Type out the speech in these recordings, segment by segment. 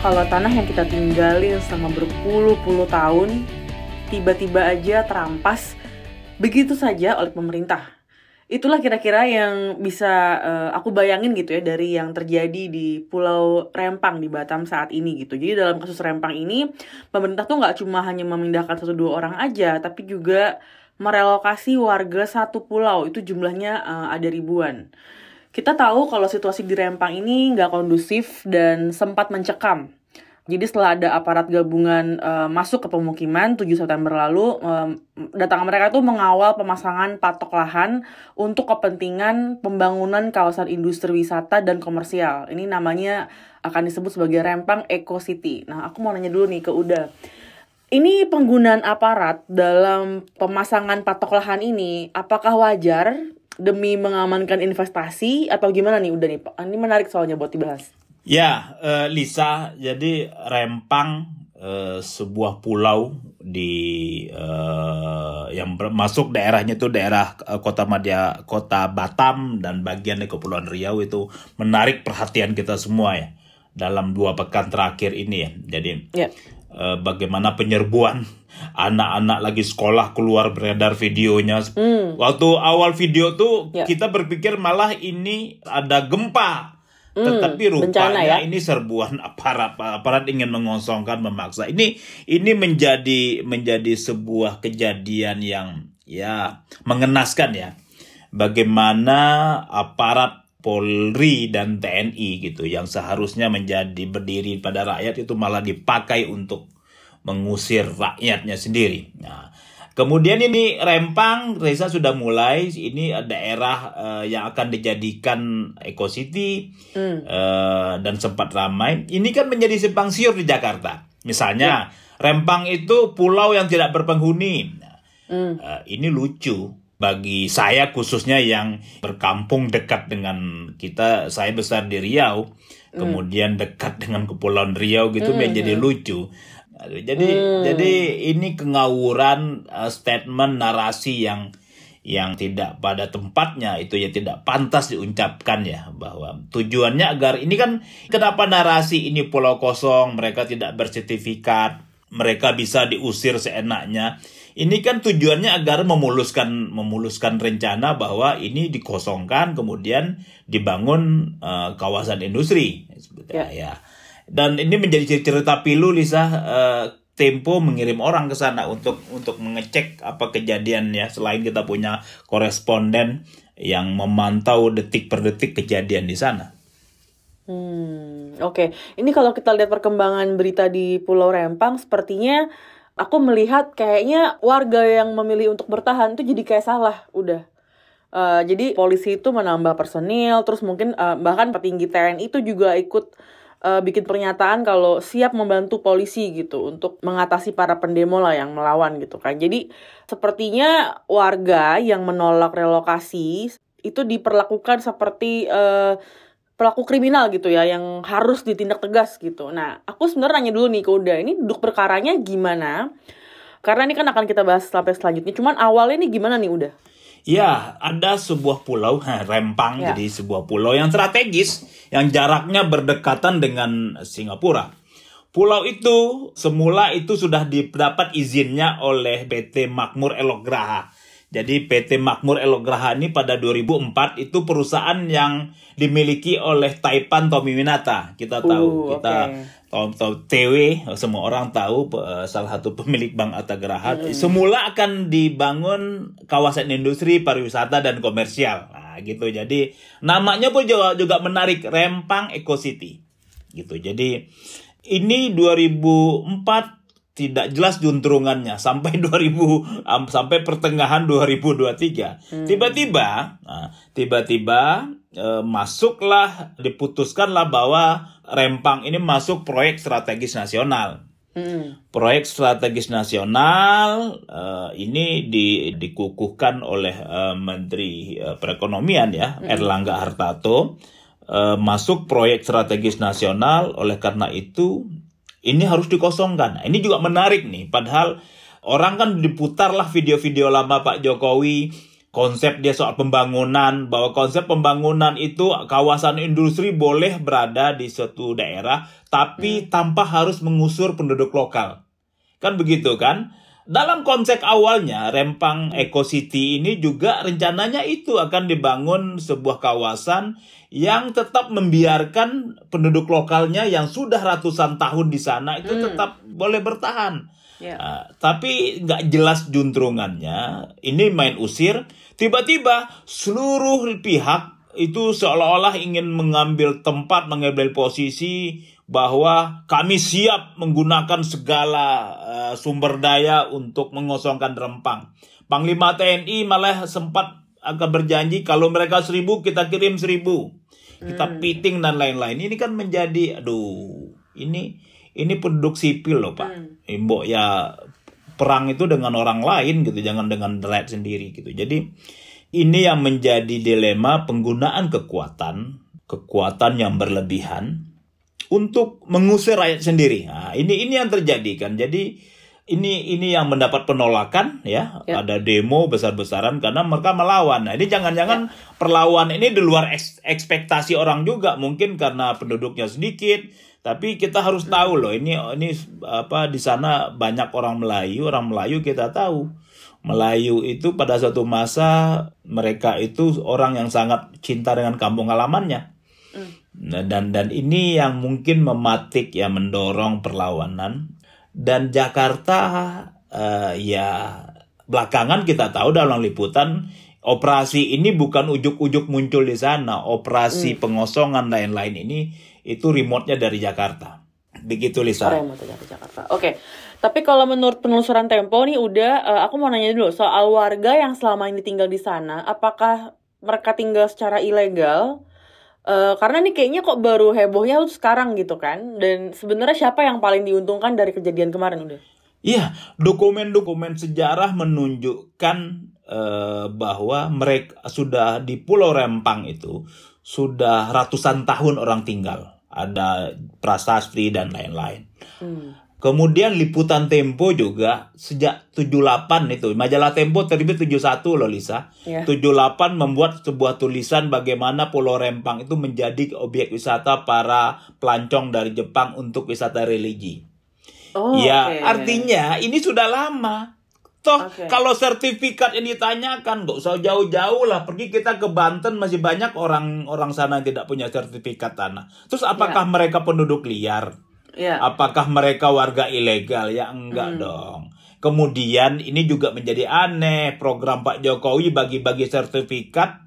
Kalau tanah yang kita tinggalin selama berpuluh-puluh tahun tiba-tiba aja terampas begitu saja oleh pemerintah? Itulah kira-kira yang bisa uh, aku bayangin gitu ya dari yang terjadi di Pulau Rempang di Batam saat ini gitu. Jadi dalam kasus Rempang ini pemerintah tuh nggak cuma hanya memindahkan satu dua orang aja, tapi juga merelokasi warga satu pulau itu jumlahnya uh, ada ribuan. Kita tahu kalau situasi di Rempang ini nggak kondusif dan sempat mencekam jadi setelah ada aparat gabungan uh, masuk ke pemukiman 7 September lalu, um, datang mereka itu mengawal pemasangan patok lahan untuk kepentingan pembangunan kawasan industri wisata dan komersial. Ini namanya akan disebut sebagai Rempang Eco City. Nah, aku mau nanya dulu nih ke Uda. Ini penggunaan aparat dalam pemasangan patok lahan ini, apakah wajar demi mengamankan investasi atau gimana nih Uda nih? Ini menarik soalnya buat dibahas. Ya, uh, Lisa, jadi Rempang uh, sebuah pulau di uh, yang masuk daerahnya itu daerah uh, Kota Madya, Kota Batam dan bagian dari Kepulauan Riau itu menarik perhatian kita semua ya dalam dua pekan terakhir ini ya. Jadi yeah. Uh, bagaimana penyerbuan anak-anak lagi sekolah keluar beredar videonya. Mm. Waktu awal video tuh yeah. kita berpikir malah ini ada gempa Hmm, Tetapi rupanya ya? ini serbuan aparat aparat ingin mengosongkan memaksa. Ini ini menjadi menjadi sebuah kejadian yang ya mengenaskan ya. Bagaimana aparat Polri dan TNI gitu yang seharusnya menjadi berdiri pada rakyat itu malah dipakai untuk mengusir rakyatnya sendiri. Nah, Kemudian ini Rempang, Reza sudah mulai ini daerah uh, yang akan dijadikan Eco City mm. uh, dan sempat ramai. Ini kan menjadi simpang siur di Jakarta. Misalnya yeah. Rempang itu pulau yang tidak berpenghuni. mm. uh, ini lucu bagi saya khususnya yang berkampung dekat dengan kita. Saya besar di Riau, mm. kemudian dekat dengan kepulauan Riau gitu mm. menjadi lucu jadi hmm. jadi ini kengawuran uh, statement narasi yang yang tidak pada tempatnya itu ya tidak pantas diucapkan ya bahwa tujuannya agar ini kan kenapa narasi ini pulau kosong mereka tidak bersertifikat mereka bisa diusir seenaknya ini kan tujuannya agar memuluskan memuluskan rencana bahwa ini dikosongkan kemudian dibangun uh, kawasan industri ya. ya dan ini menjadi cerita pilu Lisa uh, Tempo mengirim orang ke sana untuk untuk mengecek apa kejadiannya selain kita punya koresponden yang memantau detik per detik kejadian di sana. Hmm, oke. Okay. Ini kalau kita lihat perkembangan berita di Pulau Rempang sepertinya aku melihat kayaknya warga yang memilih untuk bertahan itu jadi kayak salah udah. Uh, jadi polisi itu menambah personil, terus mungkin uh, bahkan petinggi TNI itu juga ikut uh, bikin pernyataan kalau siap membantu polisi gitu untuk mengatasi para pendemo lah yang melawan gitu kan. Jadi sepertinya warga yang menolak relokasi itu diperlakukan seperti uh, pelaku kriminal gitu ya yang harus ditindak tegas gitu. Nah, aku sebenarnya nanya dulu nih ke Uda, ini duduk perkaranya gimana? Karena ini kan akan kita bahas sampai selanjutnya. Cuman awalnya ini gimana nih Uda? Ya, ada sebuah pulau, Rempang, ya. jadi sebuah pulau yang strategis, yang jaraknya berdekatan dengan Singapura. Pulau itu semula itu sudah didapat izinnya oleh PT Makmur Elograha. Jadi PT Makmur Elograha ini pada 2004 itu perusahaan yang dimiliki oleh Taipan Tomiminata. Kita tahu, uh, kita okay tahu TW semua orang tahu uh, salah satu pemilik Bank Atagraha hmm. semula akan dibangun kawasan industri pariwisata dan komersial. Nah gitu. Jadi namanya pun juga juga menarik Rempang Eco City. Gitu. Jadi ini 2004 tidak jelas juntrungannya sampai 2000 um, sampai pertengahan 2023. Hmm. Tiba-tiba, nah, tiba-tiba e, masuklah diputuskanlah bahwa Rempang ini masuk proyek strategis nasional. Hmm. Proyek strategis nasional uh, ini di, dikukuhkan oleh uh, Menteri uh, Perekonomian ya hmm. Erlangga Hartarto uh, masuk proyek strategis nasional oleh karena itu ini harus dikosongkan. Nah, ini juga menarik nih, padahal orang kan diputarlah video-video lama Pak Jokowi konsep dia soal pembangunan bahwa konsep pembangunan itu kawasan industri boleh berada di suatu daerah tapi hmm. tanpa harus mengusur penduduk lokal. Kan begitu kan? Dalam konsep awalnya Rempang Eco City ini juga rencananya itu akan dibangun sebuah kawasan yang tetap membiarkan penduduk lokalnya yang sudah ratusan tahun di sana itu hmm. tetap boleh bertahan. Yeah. Ya. Uh, tapi nggak jelas juntrungannya. Ini main usir. Tiba-tiba seluruh pihak itu seolah-olah ingin mengambil tempat, mengambil posisi bahwa kami siap menggunakan segala uh, sumber daya untuk mengosongkan Rempang. Panglima TNI malah sempat akan berjanji kalau mereka seribu kita kirim seribu. Kita hmm. piting dan lain-lain. Ini kan menjadi, aduh, ini ini penduduk sipil loh pak hmm. Imbok ya perang itu dengan orang lain gitu jangan dengan rakyat sendiri gitu jadi ini yang menjadi dilema penggunaan kekuatan kekuatan yang berlebihan untuk mengusir rakyat sendiri nah, ini ini yang terjadi kan jadi ini ini yang mendapat penolakan ya, ya. ada demo besar-besaran karena mereka melawan. Nah, ini jangan-jangan ya. perlawan ini di luar ekspektasi orang juga mungkin karena penduduknya sedikit, tapi kita harus tahu loh ini ini apa di sana banyak orang Melayu, orang Melayu kita tahu. Melayu itu pada suatu masa mereka itu orang yang sangat cinta dengan kampung halamannya. Mm. Nah, dan dan ini yang mungkin mematik ya mendorong perlawanan dan Jakarta uh, ya belakangan kita tahu dalam liputan operasi ini bukan ujuk-ujuk muncul di sana, operasi mm. pengosongan lain-lain ini itu remote-nya dari Jakarta. Begitu Lisa. Remote dari Jakarta. Oke. Okay. Tapi kalau menurut penelusuran Tempo nih udah uh, aku mau nanya dulu soal warga yang selama ini tinggal di sana, apakah mereka tinggal secara ilegal? Uh, karena nih kayaknya kok baru hebohnya tuh sekarang gitu kan. Dan sebenarnya siapa yang paling diuntungkan dari kejadian kemarin udah? Iya, dokumen-dokumen sejarah menunjukkan uh, bahwa mereka sudah di Pulau Rempang itu sudah ratusan tahun orang tinggal. Ada prasasti dan lain-lain. Hmm. Kemudian liputan Tempo juga sejak 78 itu. Majalah Tempo terbit 71 loh Lisa. Yeah. 78 membuat sebuah tulisan bagaimana Pulau Rempang itu menjadi objek wisata para pelancong dari Jepang untuk wisata religi. Oh, ya, okay. artinya ini sudah lama. Toh okay. kalau sertifikat yang ditanyakan nggak usah jauh-jauh lah pergi kita ke Banten masih banyak orang orang sana yang tidak punya sertifikat tanah. Terus apakah yeah. mereka penduduk liar? Yeah. Apakah mereka warga ilegal? Ya enggak hmm. dong. Kemudian ini juga menjadi aneh program Pak Jokowi bagi-bagi sertifikat.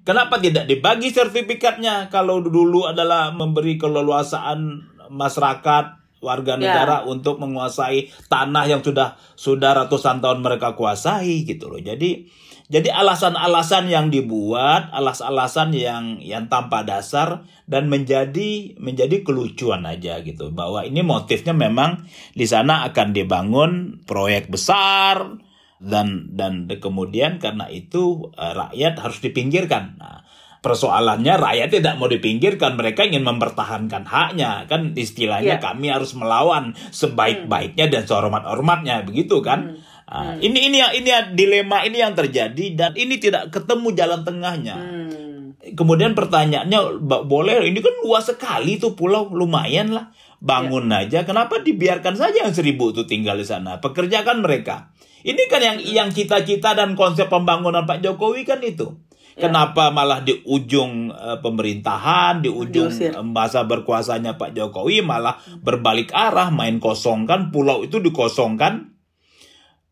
Kenapa tidak dibagi sertifikatnya kalau dulu adalah memberi keleluasaan masyarakat warga ya. negara yeah. untuk menguasai tanah yang sudah sudah ratusan tahun mereka kuasai gitu loh. Jadi jadi alasan-alasan yang dibuat, alas-alasan yang yang tanpa dasar dan menjadi menjadi kelucuan aja gitu bahwa ini motifnya memang di sana akan dibangun proyek besar dan dan kemudian karena itu eh, rakyat harus dipinggirkan. Nah, persoalannya rakyat tidak mau dipinggirkan mereka ingin mempertahankan haknya kan istilahnya yeah. kami harus melawan sebaik-baiknya dan sehormat-hormatnya begitu kan hmm. Nah, hmm. ini ini yang ini dilema ini yang terjadi dan ini tidak ketemu jalan tengahnya hmm. kemudian pertanyaannya boleh ini kan luas sekali tuh pulau lumayan lah bangun yeah. aja kenapa dibiarkan saja yang seribu itu tinggal di sana pekerjakan mereka ini kan yang yang cita-cita dan konsep pembangunan Pak Jokowi kan itu Ya. Kenapa malah di ujung uh, pemerintahan, di ujung Diusir. masa berkuasanya Pak Jokowi malah berbalik arah, main kosongkan pulau itu dikosongkan.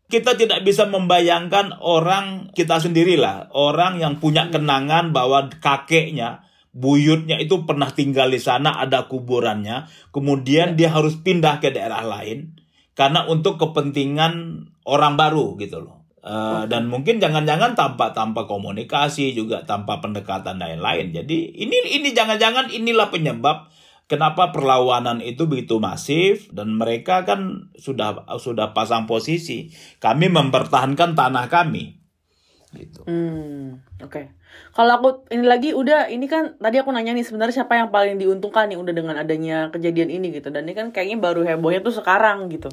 Kita tidak bisa membayangkan orang kita sendirilah, orang yang punya hmm. kenangan bahwa kakeknya buyutnya itu pernah tinggal di sana, ada kuburannya, kemudian ya. dia harus pindah ke daerah lain karena untuk kepentingan orang baru gitu loh. Uh, dan mungkin jangan-jangan tanpa tanpa komunikasi juga tanpa pendekatan lain-lain. Jadi ini ini jangan-jangan inilah penyebab kenapa perlawanan itu begitu masif dan mereka kan sudah sudah pasang posisi. Kami mempertahankan tanah kami. Gitu. Hmm, oke. Okay. Kalau aku ini lagi udah ini kan tadi aku nanya nih sebenarnya siapa yang paling diuntungkan nih udah dengan adanya kejadian ini gitu dan ini kan kayaknya baru hebohnya tuh sekarang gitu.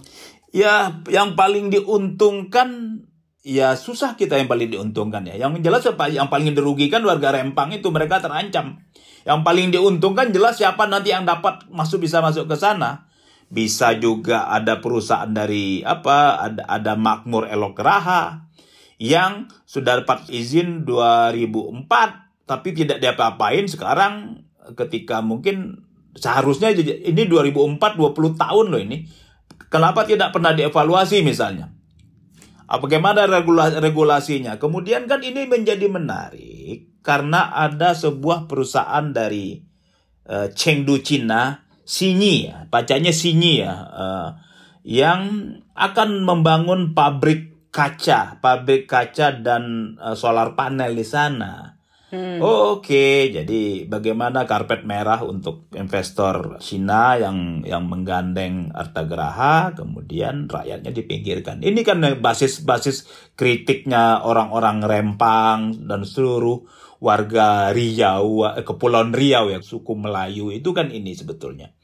Ya, yang paling diuntungkan ya susah kita yang paling diuntungkan ya. Yang jelas yang paling dirugikan warga Rempang itu mereka terancam. Yang paling diuntungkan jelas siapa nanti yang dapat masuk bisa masuk ke sana. Bisa juga ada perusahaan dari apa ada ada Makmur Elok Raha yang sudah dapat izin 2004 tapi tidak diapa-apain sekarang ketika mungkin seharusnya ini 2004 20 tahun loh ini. Kenapa tidak pernah dievaluasi misalnya? Bagaimana regulasinya? Kemudian kan ini menjadi menarik karena ada sebuah perusahaan dari uh, Chengdu Cina, Sinyi ya, bacanya Sinyi ya, uh, yang akan membangun pabrik kaca, pabrik kaca dan uh, solar panel di sana. Hmm. Oh, Oke, okay. jadi bagaimana karpet merah untuk investor Cina yang yang menggandeng Arta Geraha, kemudian rakyatnya dipinggirkan. Ini kan basis-basis kritiknya orang-orang Rempang dan seluruh warga Riau, eh, Kepulauan Riau ya, suku Melayu itu kan ini sebetulnya.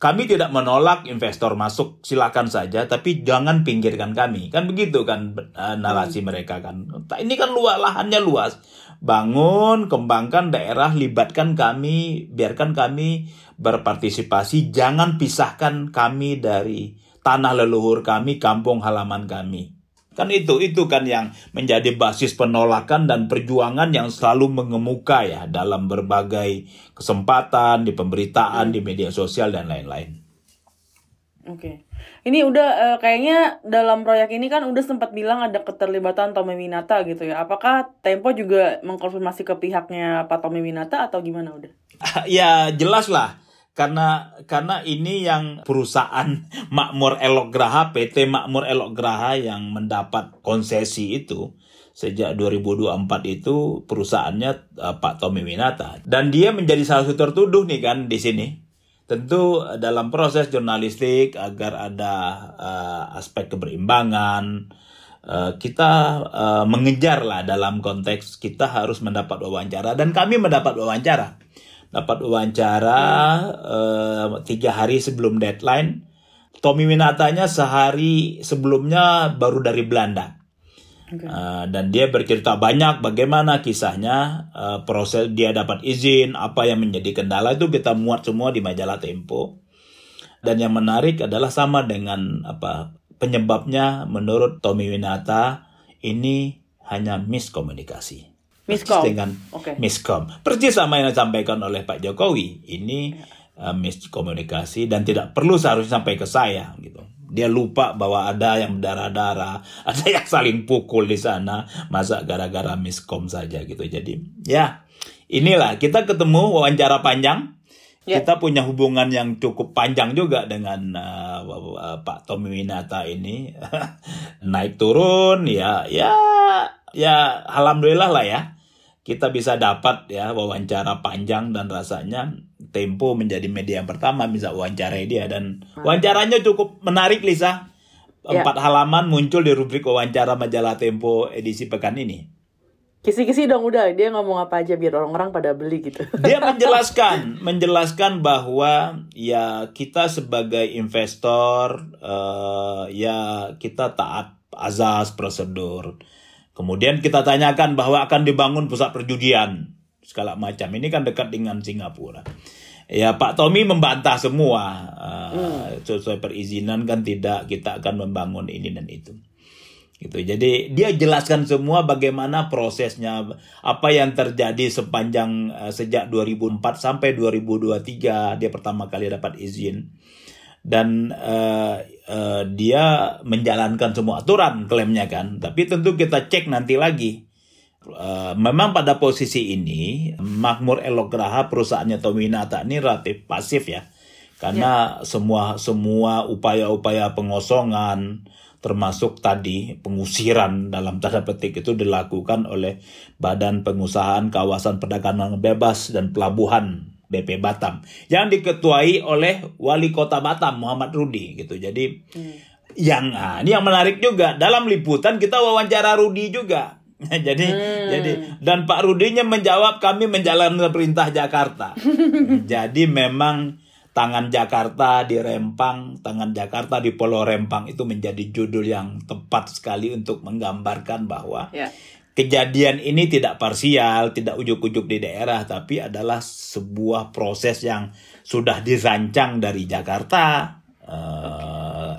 Kami tidak menolak investor masuk, silakan saja, tapi jangan pinggirkan kami. Kan begitu kan uh, narasi hmm. mereka kan. Ini kan luas, lahannya luas. Bangun, kembangkan daerah, libatkan kami, biarkan kami berpartisipasi, jangan pisahkan kami dari tanah leluhur kami, kampung halaman kami. Kan itu, itu kan yang menjadi basis penolakan dan perjuangan yang selalu mengemuka ya dalam berbagai kesempatan di pemberitaan, hmm. di media sosial dan lain-lain. Oke. Okay. Ini udah uh, kayaknya dalam proyek ini kan udah sempat bilang ada keterlibatan Tommy Winata gitu ya. Apakah Tempo juga mengkonfirmasi ke pihaknya Pak Tommy Winata atau gimana udah? ya jelas lah karena karena ini yang perusahaan Makmur Elok Graha PT Makmur Elok Graha yang mendapat konsesi itu sejak 2024 itu perusahaannya uh, Pak Tommy Winata. Dan dia menjadi salah satu tertuduh nih kan di sini. Tentu dalam proses jurnalistik agar ada uh, aspek keberimbangan uh, kita uh, mengejar lah dalam konteks kita harus mendapat wawancara. Dan kami mendapat wawancara dapat wawancara uh, tiga hari sebelum deadline. Tommy Winatanya sehari sebelumnya baru dari Belanda. Okay. Uh, dan dia bercerita banyak bagaimana kisahnya uh, proses dia dapat izin apa yang menjadi kendala itu kita muat semua di majalah Tempo dan yang menarik adalah sama dengan apa penyebabnya menurut Tommy Winata ini hanya miskomunikasi miskom dengan okay. miskom. Persis sama yang disampaikan oleh Pak Jokowi. Ini uh, miskomunikasi dan tidak perlu seharusnya sampai ke saya gitu. Dia lupa bahwa ada yang berdarah-darah, ada yang saling pukul di sana, masa gara-gara miskom saja gitu. Jadi ya inilah kita ketemu wawancara panjang. Yeah. Kita punya hubungan yang cukup panjang juga dengan uh, uh, Pak Tommy Winata ini naik turun ya ya ya alhamdulillah lah ya kita bisa dapat ya wawancara panjang dan rasanya Tempo menjadi media yang pertama bisa wawancara dia dan wawancaranya cukup menarik Lisa. Ya. Empat ya. halaman muncul di rubrik wawancara majalah Tempo edisi pekan ini. Kisi-kisi dong udah dia ngomong apa aja biar orang-orang pada beli gitu. Dia menjelaskan, menjelaskan bahwa ya kita sebagai investor uh, ya kita taat azas prosedur Kemudian kita tanyakan bahwa akan dibangun pusat perjudian segala macam. Ini kan dekat dengan Singapura. Ya Pak Tommy membantah semua uh, hmm. sesuai perizinan kan tidak kita akan membangun ini dan itu. Gitu. Jadi dia jelaskan semua bagaimana prosesnya, apa yang terjadi sepanjang uh, sejak 2004 sampai 2023 dia pertama kali dapat izin dan uh, uh, dia menjalankan semua aturan klaimnya kan. Tapi tentu kita cek nanti lagi. Uh, memang pada posisi ini Makmur Elograha perusahaannya Tominata ini relatif pasif ya. Karena ya. semua semua upaya-upaya pengosongan termasuk tadi pengusiran dalam tanda petik itu dilakukan oleh Badan Pengusahaan Kawasan Perdagangan Bebas dan Pelabuhan BP Batam yang diketuai oleh wali kota Batam Muhammad Rudi gitu. Jadi hmm. yang ah, ini yang menarik juga dalam liputan kita wawancara Rudi juga. jadi hmm. jadi dan Pak Rudinya menjawab kami menjalankan perintah Jakarta. jadi memang Tangan Jakarta di Rempang, Tangan Jakarta di Pulau Rempang itu menjadi judul yang tepat sekali untuk menggambarkan bahwa Ya. Kejadian ini tidak parsial, tidak ujuk-ujuk di daerah, tapi adalah sebuah proses yang sudah dirancang dari Jakarta. eh,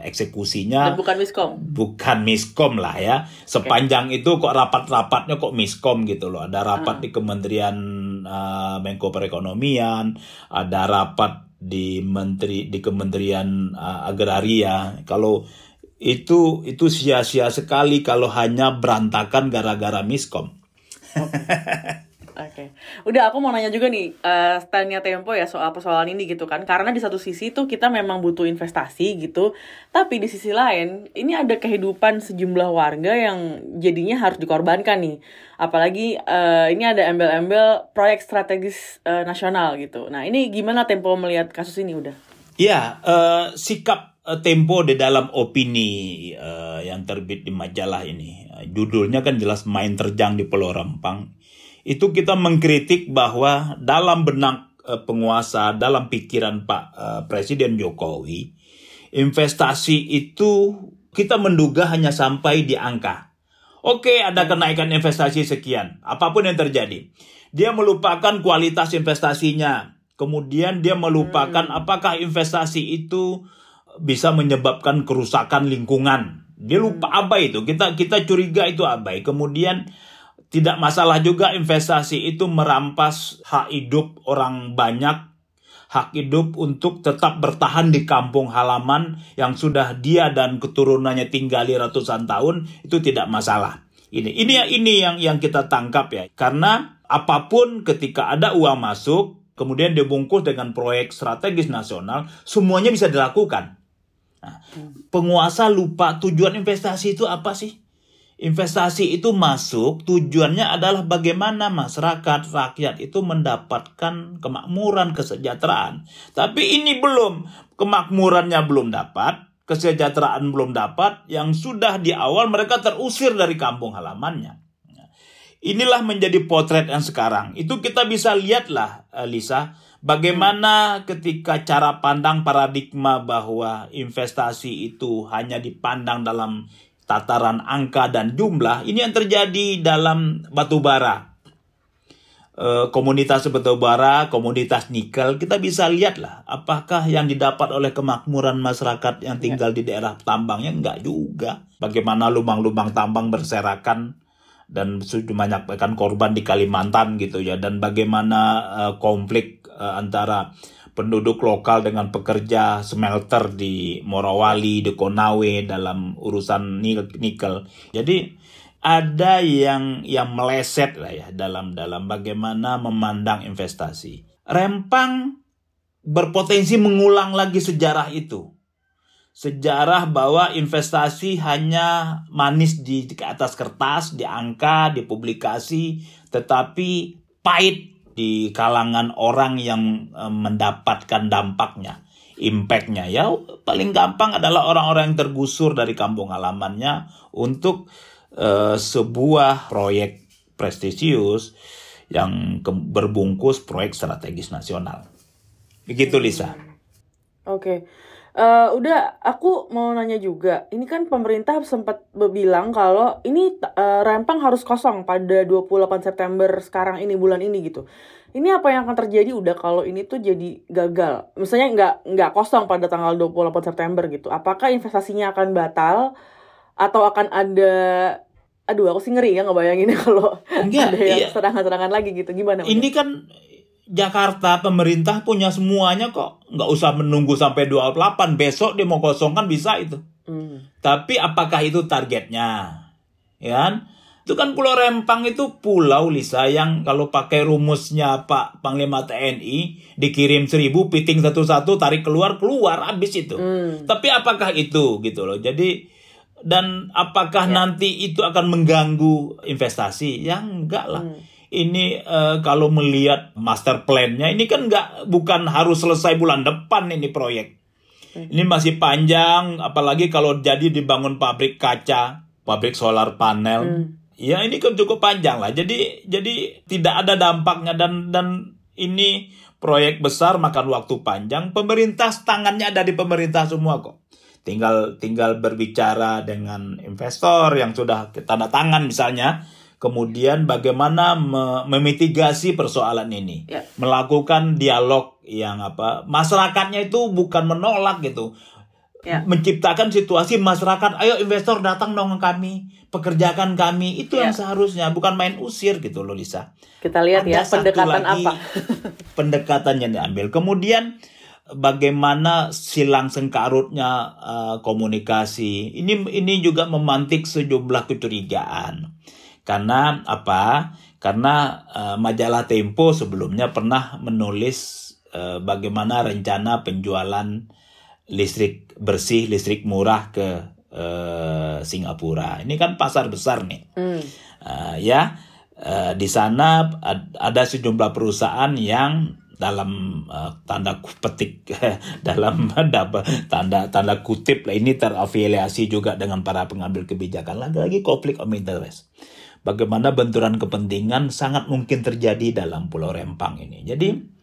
eksekusinya Dan bukan miskom. bukan miskom lah ya. Sepanjang itu kok rapat-rapatnya kok miskom gitu loh. Ada rapat di Kementerian uh, Menko Perekonomian, ada rapat di menteri di Kementerian uh, Agraria. Kalau itu itu sia-sia sekali kalau hanya berantakan gara-gara miskom. Oke, udah aku mau nanya juga nih eh standnya Tempo ya soal persoalan ini gitu kan Karena di satu sisi tuh kita memang butuh investasi gitu Tapi di sisi lain ini ada kehidupan sejumlah warga yang jadinya harus dikorbankan nih Apalagi eh, ini ada embel-embel proyek strategis eh, nasional gitu Nah ini gimana Tempo melihat kasus ini udah? Ya, eh, sikap Tempo di dalam opini eh, yang terbit di majalah ini, eh, judulnya kan jelas main terjang di Pulau Rempang. Itu kita mengkritik bahwa dalam benak eh, penguasa, dalam pikiran Pak eh, Presiden Jokowi, investasi itu kita menduga hanya sampai di angka. Oke, ada kenaikan investasi sekian, apa pun yang terjadi. Dia melupakan kualitas investasinya. Kemudian dia melupakan apakah investasi itu bisa menyebabkan kerusakan lingkungan. Dia lupa abai itu. Kita kita curiga itu abai. Kemudian tidak masalah juga investasi itu merampas hak hidup orang banyak hak hidup untuk tetap bertahan di kampung halaman yang sudah dia dan keturunannya tinggali ratusan tahun itu tidak masalah. Ini ini ini yang yang kita tangkap ya. Karena apa pun ketika ada uang masuk kemudian dibungkus dengan proyek strategis nasional, semuanya bisa dilakukan. Nah, penguasa lupa tujuan investasi itu apa sih? Investasi itu masuk tujuannya adalah bagaimana masyarakat rakyat itu mendapatkan kemakmuran kesejahteraan. Tapi ini belum kemakmurannya belum dapat, kesejahteraan belum dapat, yang sudah di awal mereka terusir dari kampung halamannya. Inilah menjadi potret yang sekarang. Itu kita bisa lihatlah, eh, Lisa, bagaimana ketika cara pandang paradigma bahwa investasi itu hanya dipandang dalam tataran angka dan jumlah, ini yang terjadi dalam batu bara. Eh, komunitas batu bara, komunitas nikel, kita bisa lihatlah apakah yang didapat oleh kemakmuran masyarakat yang tinggal di daerah tambangnya enggak juga. Bagaimana lubang-lubang tambang berserakan dan banyak kan korban di Kalimantan gitu ya dan bagaimana uh, konflik uh, antara penduduk lokal dengan pekerja smelter di Morowali, di Konawe dalam urusan nikel. Jadi ada yang yang meleset lah ya dalam dalam bagaimana memandang investasi. Rempang berpotensi mengulang lagi sejarah itu sejarah bahwa investasi hanya manis di, di atas kertas, di angka, di publikasi, tetapi pahit di kalangan orang yang eh, mendapatkan dampaknya, impactnya. Ya paling gampang adalah orang-orang yang tergusur dari kampung halamannya untuk eh, sebuah proyek prestisius yang berbungkus proyek strategis nasional. Begitu Lisa. Oke. Eh, udah aku mau nanya juga. Ini kan pemerintah sempat bilang kalau ini eh, Rempang harus kosong pada 28 September sekarang ini bulan ini gitu. Ini apa yang akan terjadi udah kalau ini tuh jadi gagal? Misalnya nggak nggak kosong pada tanggal 28 September gitu. Apakah investasinya akan batal atau akan ada Aduh, aku sih ngeri ya ngebayangin kalau Enggak, ada yang iya. serangan-serangan lagi gitu. Gimana? Ini kan Jakarta pemerintah punya semuanya kok. Nggak usah menunggu sampai 28. Besok dia mau kosongkan bisa itu. Hmm. Tapi apakah itu targetnya? Ya kan? Itu kan Pulau Rempang itu pulau Lisa yang kalau pakai rumusnya Pak Panglima TNI dikirim seribu piting satu-satu tarik keluar keluar habis itu. Hmm. Tapi apakah itu gitu loh. Jadi dan apakah Ya. nanti itu akan mengganggu investasi? Ya enggak lah. Hmm. Ini eh, kalau melihat master plan-nya ini kan enggak bukan harus selesai bulan depan ini proyek. Hmm. Ini masih panjang apalagi kalau jadi dibangun pabrik kaca, pabrik solar panel. Hmm. Ya ini kan cukup panjang lah. Jadi jadi tidak ada dampaknya dan dan Ini proyek besar makan waktu panjang. Pemerintah tangannya ada di pemerintah semua kok. Tinggal tinggal berbicara dengan investor yang sudah tanda tangan misalnya. Kemudian bagaimana me memitigasi persoalan ini, Ya. melakukan dialog yang apa, masyarakatnya itu bukan menolak gitu, Ya. menciptakan situasi masyarakat, ayo investor datang dong ke kami, pekerjakan kami, itu yang Ya. seharusnya, bukan main usir gitu loh Lisa. Kita lihat ya Ada satu pendekatan lagi apa. pendekatan yang diambil. Kemudian bagaimana silang sengkarutnya uh, komunikasi. Ini ini juga memantik sejumlah kecurigaan. Karena apa? Karena uh, majalah Tempo sebelumnya pernah menulis uh, bagaimana rencana penjualan listrik bersih, listrik murah ke uh, Singapura. Ini kan pasar besar nih. Hmm. Uh, ya uh, di sana ad- ada sejumlah perusahaan yang dalam uh, tanda petik dalam tanda tanda kutip lah ini terafiliasi juga dengan para pengambil kebijakan lagi-lagi konflik of interest. Bagaimana benturan kepentingan sangat mungkin terjadi dalam Pulau Rempang ini. Jadi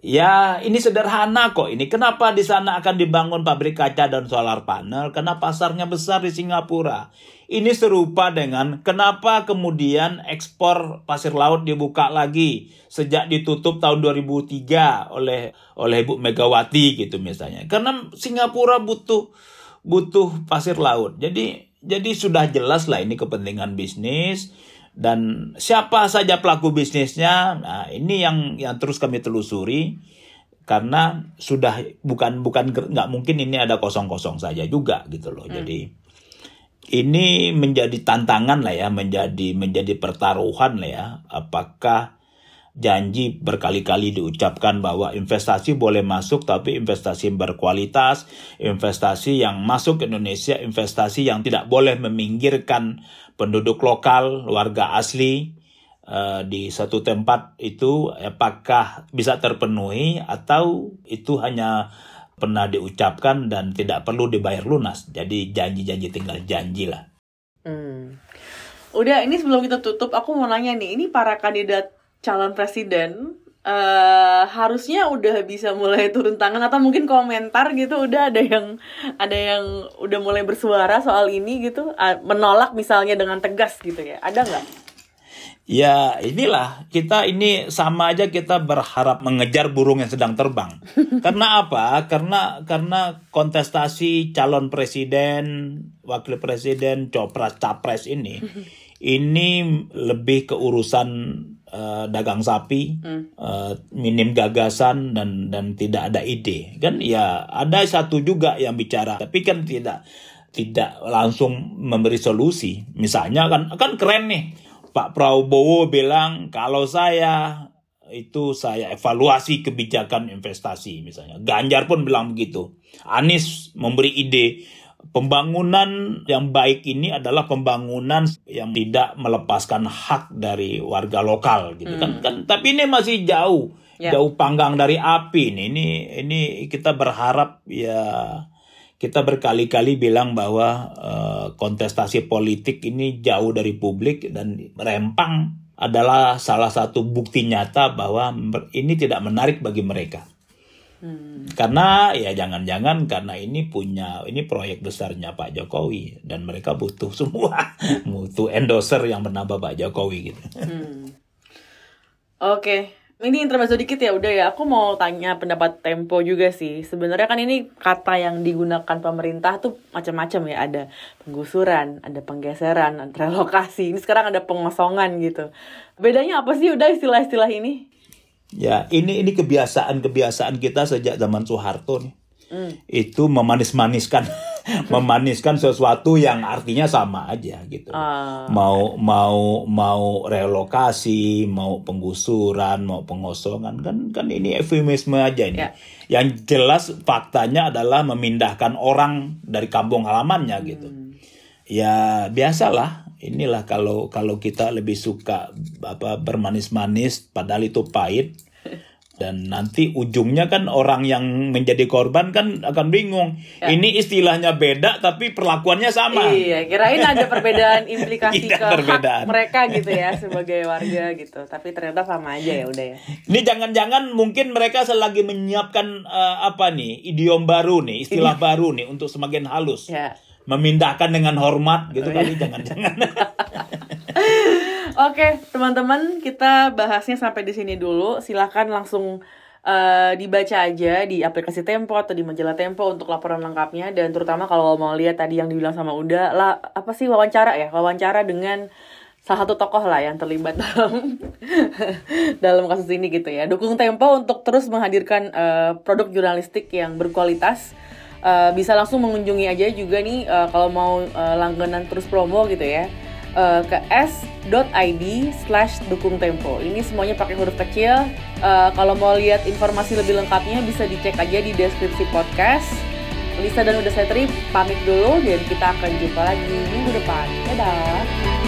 Ya, ini sederhana kok. Ini kenapa di sana akan dibangun pabrik kaca dan solar panel? Karena pasarnya besar di Singapura. Ini serupa dengan kenapa kemudian ekspor pasir laut dibuka lagi sejak ditutup tahun 2003 oleh oleh Ibu Megawati gitu misalnya. Karena Singapura butuh butuh pasir laut. Jadi jadi sudah jelas lah ini kepentingan bisnis. Dan siapa saja pelaku bisnisnya nah ini yang yang terus kami telusuri. Karena sudah bukan bukan nggak mungkin ini ada kosong-kosong saja juga gitu loh. Jadi ini menjadi tantangan lah ya menjadi menjadi pertaruhan lah ya. Apakah janji berkali-kali diucapkan bahwa investasi boleh masuk tapi investasi berkualitas, investasi yang masuk ke Indonesia, investasi yang tidak boleh meminggirkan penduduk lokal, warga asli eh, di satu tempat itu apakah bisa terpenuhi atau itu hanya pernah diucapkan dan tidak perlu dibayar lunas. Jadi janji-janji tinggal janji lah. Hmm. Udah, ini sebelum kita tutup, aku mau nanya nih, ini para kandidat calon presiden eh harusnya udah bisa mulai turun tangan atau mungkin komentar gitu udah ada yang ada yang udah mulai bersuara soal ini gitu menolak misalnya dengan tegas gitu ya ada nggak? Ya inilah kita ini sama aja kita berharap mengejar burung yang sedang terbang. karena apa? Karena karena kontestasi calon presiden, wakil presiden, copras capres ini ini lebih ke urusan eh, dagang sapi, eh, minim gagasan dan dan tidak ada ide. Kan ya ada satu juga yang bicara, tapi kan tidak tidak langsung memberi solusi. Misalnya kan kan keren nih. Pak Prabowo bilang kalau saya itu saya evaluasi kebijakan investasi misalnya. Ganjar pun bilang begitu. Anies memberi ide pembangunan yang baik ini adalah pembangunan yang tidak melepaskan hak dari warga lokal gitu kan. kan tapi ini masih jauh Ya. jauh panggang dari api ini ini ini kita berharap ya kita berkali-kali bilang bahwa eh, kontestasi politik ini jauh dari publik dan rempang adalah salah satu bukti nyata bahwa ini tidak menarik bagi mereka. Karena ya jangan-jangan karena ini punya ini proyek besarnya Pak Jokowi dan mereka butuh semua butuh endorser yang bernama Pak Jokowi gitu. Oke, ini intermezzo dikit ya udah ya. Aku mau tanya pendapat Tempo juga sih. Sebenarnya kan ini kata yang digunakan pemerintah tuh macam-macam ya. Ada penggusuran, ada penggeseran, ada relokasi. Ini sekarang ada pengosongan gitu. Bedanya apa sih udah istilah-istilah ini? Ya ini ini kebiasaan-kebiasaan kita sejak zaman Soeharto nih. Itu memanis-maniskan memaniskan sesuatu yang artinya sama aja gitu. Ah. Mau mau mau relokasi, mau penggusuran, mau pengosongan kan kan ini eufemisme aja ini. Ya. Yang jelas faktanya adalah memindahkan orang dari kampung halamannya gitu. Ya biasalah. Inilah kalau kalau kita lebih suka apa bermanis-manis padahal itu pahit. dan nanti ujungnya kan orang yang menjadi korban kan akan bingung. Ya. Ini istilahnya beda tapi perlakuannya sama. Iya, kirain ada perbedaan implikasi ke perbedaan. hak mereka gitu ya sebagai warga gitu. Tapi ternyata sama aja ya udah ya. Ini jangan-jangan mungkin mereka selagi menyiapkan uh, apa nih idiom baru nih, istilah baru nih untuk semakin halus. Ya. Memindahkan dengan hormat gitu oh, kali iya. jangan-jangan. Oke, teman-teman, kita bahasnya sampai di sini dulu. Silahkan langsung uh, dibaca aja di aplikasi Tempo atau di majalah Tempo untuk laporan lengkapnya dan terutama kalau mau lihat tadi yang dibilang sama Uda lah apa sih wawancara ya wawancara dengan salah satu tokoh lah yang terlibat dalam dalam kasus ini gitu ya dukung Tempo untuk terus menghadirkan uh, produk jurnalistik yang berkualitas uh, bisa langsung mengunjungi aja juga nih uh, kalau mau uh, langganan terus promo gitu ya ke s.id slash dukung tempo. Ini semuanya pakai huruf kecil. Uh, kalau mau lihat informasi lebih lengkapnya bisa dicek aja di deskripsi podcast. Lisa dan udah saya pamit dulu dan kita akan jumpa lagi minggu depan. Dadah!